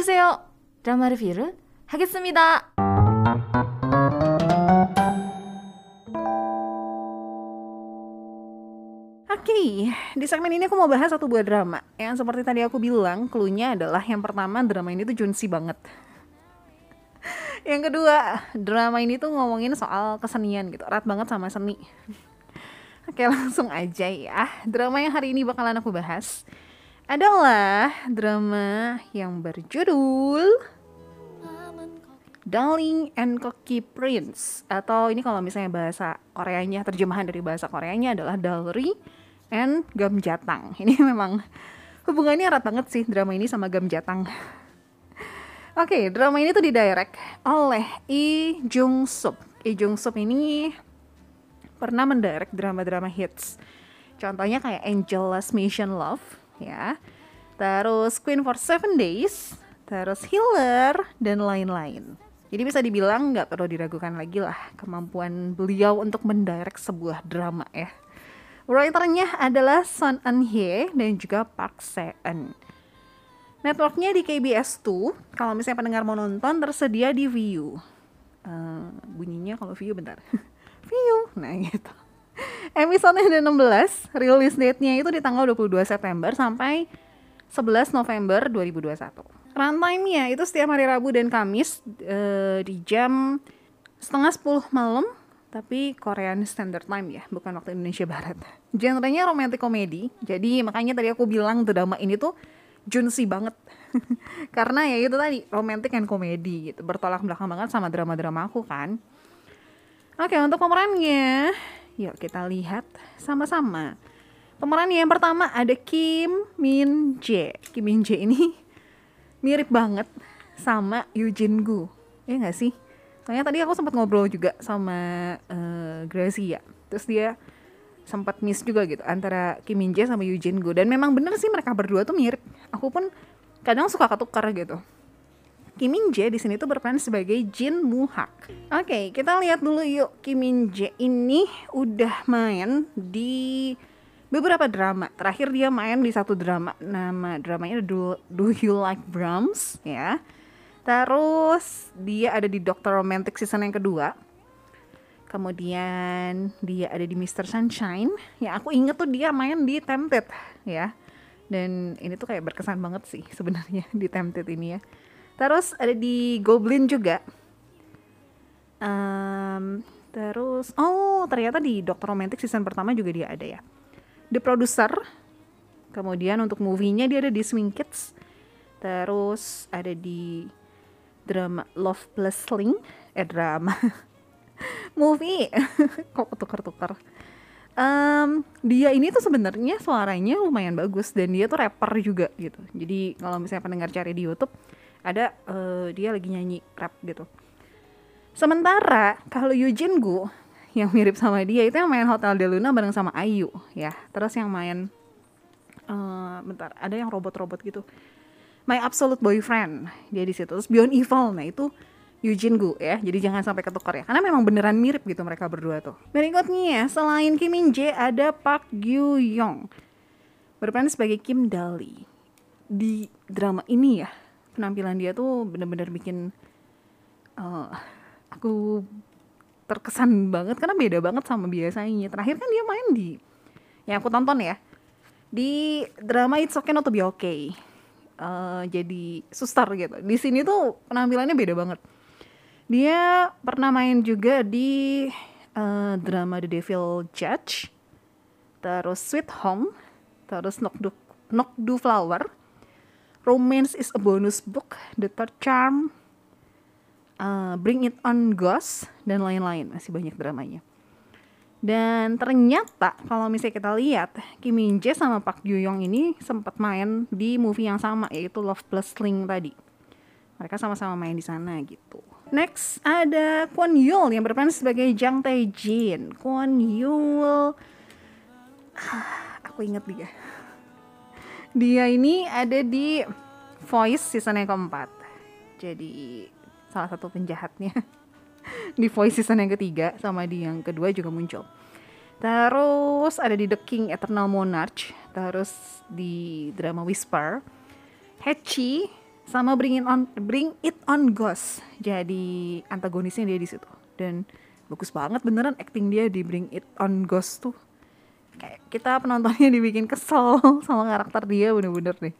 오세요. 드라마 리뷰를 하겠습니다. Oke, di segmen ini aku mau bahas satu buah drama Yang seperti tadi aku bilang, clue-nya adalah yang pertama drama ini tuh Junsi banget Yang kedua, drama ini tuh ngomongin soal kesenian gitu, erat banget sama seni Oke langsung aja ya Drama yang hari ini bakalan aku bahas adalah drama yang berjudul Darling and Cocky Prince Atau ini kalau misalnya bahasa Koreanya, terjemahan dari bahasa Koreanya adalah Dalry and Gamjatang. Ini memang hubungannya erat banget sih drama ini sama Gamjatang. Oke, okay, drama ini tuh didirect oleh Lee Jung Sup. Lee Jung Sup ini pernah mendirect drama-drama hits. Contohnya kayak Angel's Mission Love, ya. Terus Queen for Seven Days, terus Healer, dan lain-lain. Jadi bisa dibilang nggak perlu diragukan lagi lah kemampuan beliau untuk mendirect sebuah drama ya. Writernya adalah Son Eun Hye dan juga Park Se Eun. Networknya di KBS 2. Kalau misalnya pendengar mau nonton tersedia di View. Uh, bunyinya kalau View bentar. View. Nah gitu. Episode ada 16, rilis date-nya itu di tanggal 22 September sampai 11 November 2021. Runtime-nya itu setiap hari Rabu dan Kamis uh, di jam setengah 10 malam tapi Korean Standard Time ya, bukan waktu Indonesia Barat. Genrenya romantic komedi, jadi makanya tadi aku bilang drama ini tuh Junsi banget. Karena ya itu tadi, romantic and komedi gitu, bertolak belakang banget sama drama-drama aku kan. Oke, untuk pemerannya, yuk kita lihat sama-sama. Pemeran yang pertama ada Kim Min Jae. Kim Min Jae ini mirip banget sama Eugene Gu. Ya nggak sih? soalnya tadi aku sempat ngobrol juga sama uh, Gracia terus dia sempat miss juga gitu antara Kim Min Jae sama Eugene Go dan memang bener sih mereka berdua tuh mirip aku pun kadang suka ketukar gitu Kim Min Jae di sini tuh berperan sebagai Jin Moo Hak. Oke, okay, kita lihat dulu yuk Kim Min Jae ini udah main di beberapa drama. Terakhir dia main di satu drama, nama dramanya Do, Do You Like Brahms ya. Terus dia ada di Doctor Romantic season yang kedua. Kemudian dia ada di Mr. Sunshine. Ya aku inget tuh dia main di Tempted ya. Dan ini tuh kayak berkesan banget sih sebenarnya di Tempted ini ya. Terus ada di Goblin juga. Um, terus oh ternyata di Doctor Romantic season pertama juga dia ada ya. The Producer. Kemudian untuk movie-nya dia ada di Swing Kids. Terus ada di drama Love Plus Sling eh drama movie kok tukar-tukar um, dia ini tuh sebenarnya suaranya lumayan bagus dan dia tuh rapper juga gitu jadi kalau misalnya pendengar cari di YouTube ada uh, dia lagi nyanyi rap gitu. Sementara kalau Eugene Gu yang mirip sama dia itu yang main Hotel de Luna bareng sama Ayu ya. Terus yang main uh, bentar ada yang robot-robot gitu. My Absolute Boyfriend dia di situ. Terus Beyond Evil nah itu Eugene Gu ya. Jadi jangan sampai ketukar ya. Karena memang beneran mirip gitu mereka berdua tuh. Berikutnya ya selain Kim Min Jae ada Park Gyu Young berperan sebagai Kim Dali di drama ini ya penampilan dia tuh bener-bener bikin uh, aku terkesan banget karena beda banget sama biasanya terakhir kan dia main di yang aku tonton ya di drama It's Okay Not To Be Okay uh, jadi suster gitu. Di sini tuh penampilannya beda banget. Dia pernah main juga di uh, drama The Devil Judge, terus Sweet Home, terus Knock Do, Knock Do Flower, Romance is a Bonus Book, The Third Charm, uh, Bring It On Ghost, dan lain-lain. Masih banyak dramanya. Dan ternyata kalau misalnya kita lihat Kim Min Jae sama Park Yoo Young ini sempat main di movie yang sama yaitu Love Plus Sling tadi. Mereka sama-sama main di sana gitu. Next ada Kwon Yul yang berperan sebagai Jang Tae Jin. Kwon Yul, aku inget dia. Dia ini ada di Voice season yang keempat. Jadi salah satu penjahatnya. di Voice season yang ketiga sama di yang kedua juga muncul. Terus ada di The King Eternal Monarch, terus di drama Whisper, Hachi sama Bring It On Bring It On Ghost jadi antagonisnya dia di situ dan bagus banget beneran acting dia di Bring It On Ghost tuh kayak kita penontonnya dibikin kesel sama karakter dia bener-bener deh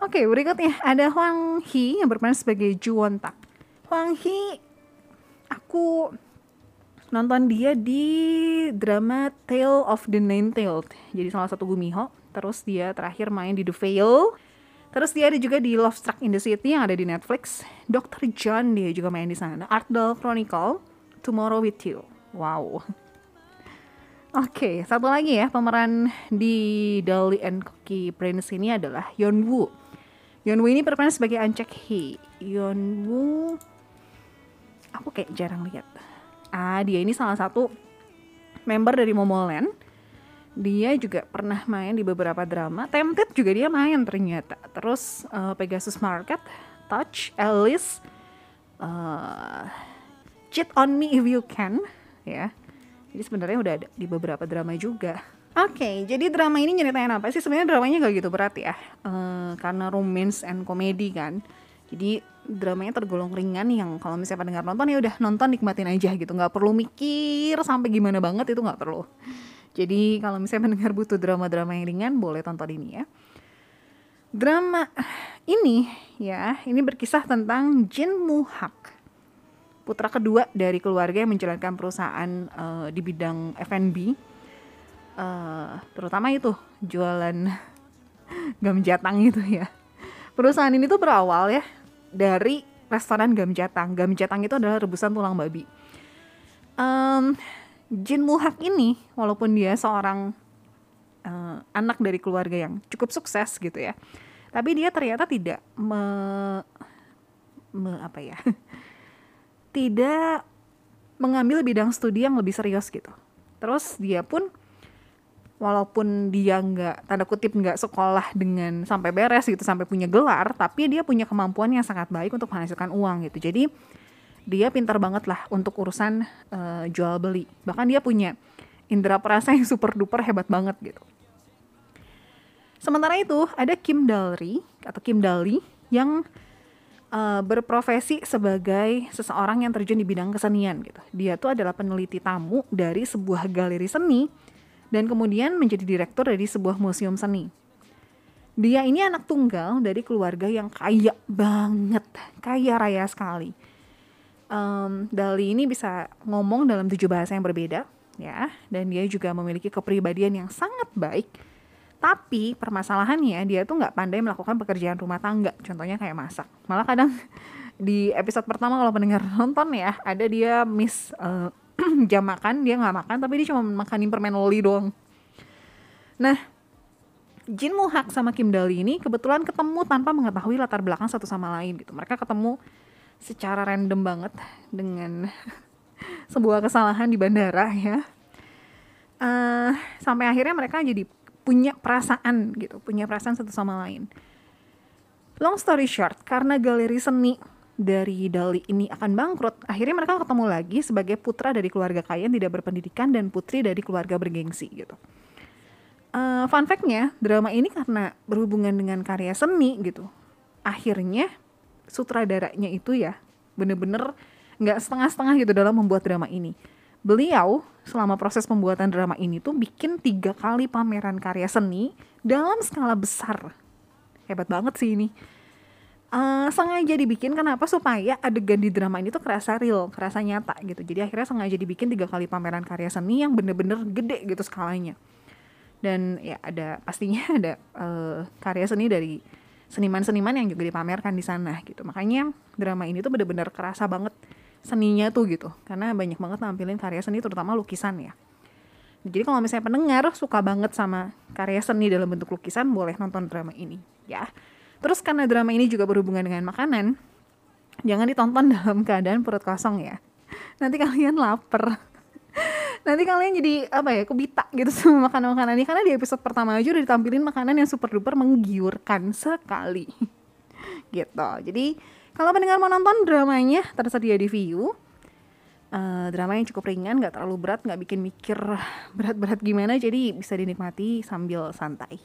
oke berikutnya ada Huang Hee yang berperan sebagai Ju Won Tak Huang Hee aku nonton dia di drama Tale of the Nine-Tailed jadi salah satu Gumiho terus dia terakhir main di The Veil Terus dia ada juga di Love Struck in the City yang ada di Netflix. Dr. John dia juga main di sana. Art Doll Chronicle, Tomorrow with You. Wow. Oke, okay, satu lagi ya pemeran di Dolly and Cookie Prince ini adalah. Yeon Woo ini berperan sebagai Ancek Hee. Yeon Woo, aku kayak jarang lihat. Ah, dia ini salah satu member dari Momoland dia juga pernah main di beberapa drama. Tempted juga dia main ternyata. Terus uh, Pegasus Market, Touch, Alice, uh, Cheat on Me If You Can, ya. Jadi sebenarnya udah ada di beberapa drama juga. Oke, okay, jadi drama ini nyeritain apa sih? Sebenarnya dramanya gak gitu berat ya, uh, karena romance and comedy kan. Jadi dramanya tergolong ringan yang kalau misalnya pendengar nonton ya udah nonton nikmatin aja gitu, nggak perlu mikir sampai gimana banget itu nggak perlu. Jadi kalau misalnya mendengar butuh drama-drama yang ringan, boleh tonton ini ya. Drama ini ya, ini berkisah tentang Jin Moo Hak, putra kedua dari keluarga yang menjalankan perusahaan uh, di bidang F&B, uh, terutama itu jualan gam jatang itu ya. Perusahaan ini tuh berawal ya dari restoran gam jatang. Gam jatang itu adalah rebusan tulang babi. Um, Jin Muhak ini walaupun dia seorang uh, anak dari keluarga yang cukup sukses gitu ya tapi dia ternyata tidak me, me apa ya tidak mengambil bidang studi yang lebih serius gitu terus dia pun walaupun dia nggak tanda kutip nggak sekolah dengan sampai beres gitu sampai punya gelar tapi dia punya kemampuan yang sangat baik untuk menghasilkan uang gitu jadi dia pintar banget lah untuk urusan uh, jual beli. Bahkan dia punya indera perasa yang super duper hebat banget gitu. Sementara itu ada Kim Dalry atau Kim Dali yang uh, berprofesi sebagai seseorang yang terjun di bidang kesenian gitu. Dia tuh adalah peneliti tamu dari sebuah galeri seni dan kemudian menjadi direktur dari sebuah museum seni. Dia ini anak tunggal dari keluarga yang kaya banget, kaya raya sekali um, Dali ini bisa ngomong dalam tujuh bahasa yang berbeda ya dan dia juga memiliki kepribadian yang sangat baik tapi permasalahannya dia tuh nggak pandai melakukan pekerjaan rumah tangga. Contohnya kayak masak. Malah kadang di episode pertama kalau pendengar nonton ya ada dia miss uh, jam makan dia nggak makan tapi dia cuma makanin permen loli doang. Nah Jin Muhak sama Kim Dali ini kebetulan ketemu tanpa mengetahui latar belakang satu sama lain gitu. Mereka ketemu secara random banget dengan sebuah kesalahan di bandara ya. Uh, sampai akhirnya mereka jadi punya perasaan gitu punya perasaan satu sama lain long story short karena galeri seni dari Dali ini akan bangkrut, akhirnya mereka ketemu lagi sebagai putra dari keluarga kaya yang tidak berpendidikan dan putri dari keluarga bergengsi gitu. Uh, fun fact-nya, drama ini karena berhubungan dengan karya seni gitu, akhirnya sutradaranya itu ya bener-bener nggak setengah-setengah gitu dalam membuat drama ini. Beliau selama proses pembuatan drama ini tuh bikin tiga kali pameran karya seni dalam skala besar. Hebat banget sih ini. Uh, sengaja dibikin kenapa supaya adegan di drama ini tuh kerasa real, kerasa nyata gitu. Jadi akhirnya sengaja dibikin tiga kali pameran karya seni yang bener-bener gede gitu skalanya. Dan ya ada pastinya ada uh, karya seni dari seniman-seniman yang juga dipamerkan di sana gitu makanya drama ini tuh bener-bener kerasa banget seninya tuh gitu. Karena banyak banget nampilin karya seni terutama lukisan ya. Jadi kalau misalnya pendengar suka banget sama karya seni dalam bentuk lukisan boleh nonton drama ini ya. Terus karena drama ini juga berhubungan dengan makanan jangan ditonton dalam keadaan perut kosong ya. Nanti kalian lapar. Nanti kalian jadi apa ya kebita gitu sama makanan-makanan ini karena di episode pertama aja udah ditampilin makanan yang super duper menggiurkan sekali gitu. Jadi kalau pendengar mau nonton dramanya tersedia di view uh, drama yang cukup ringan nggak terlalu berat nggak bikin mikir berat-berat gimana jadi bisa dinikmati sambil santai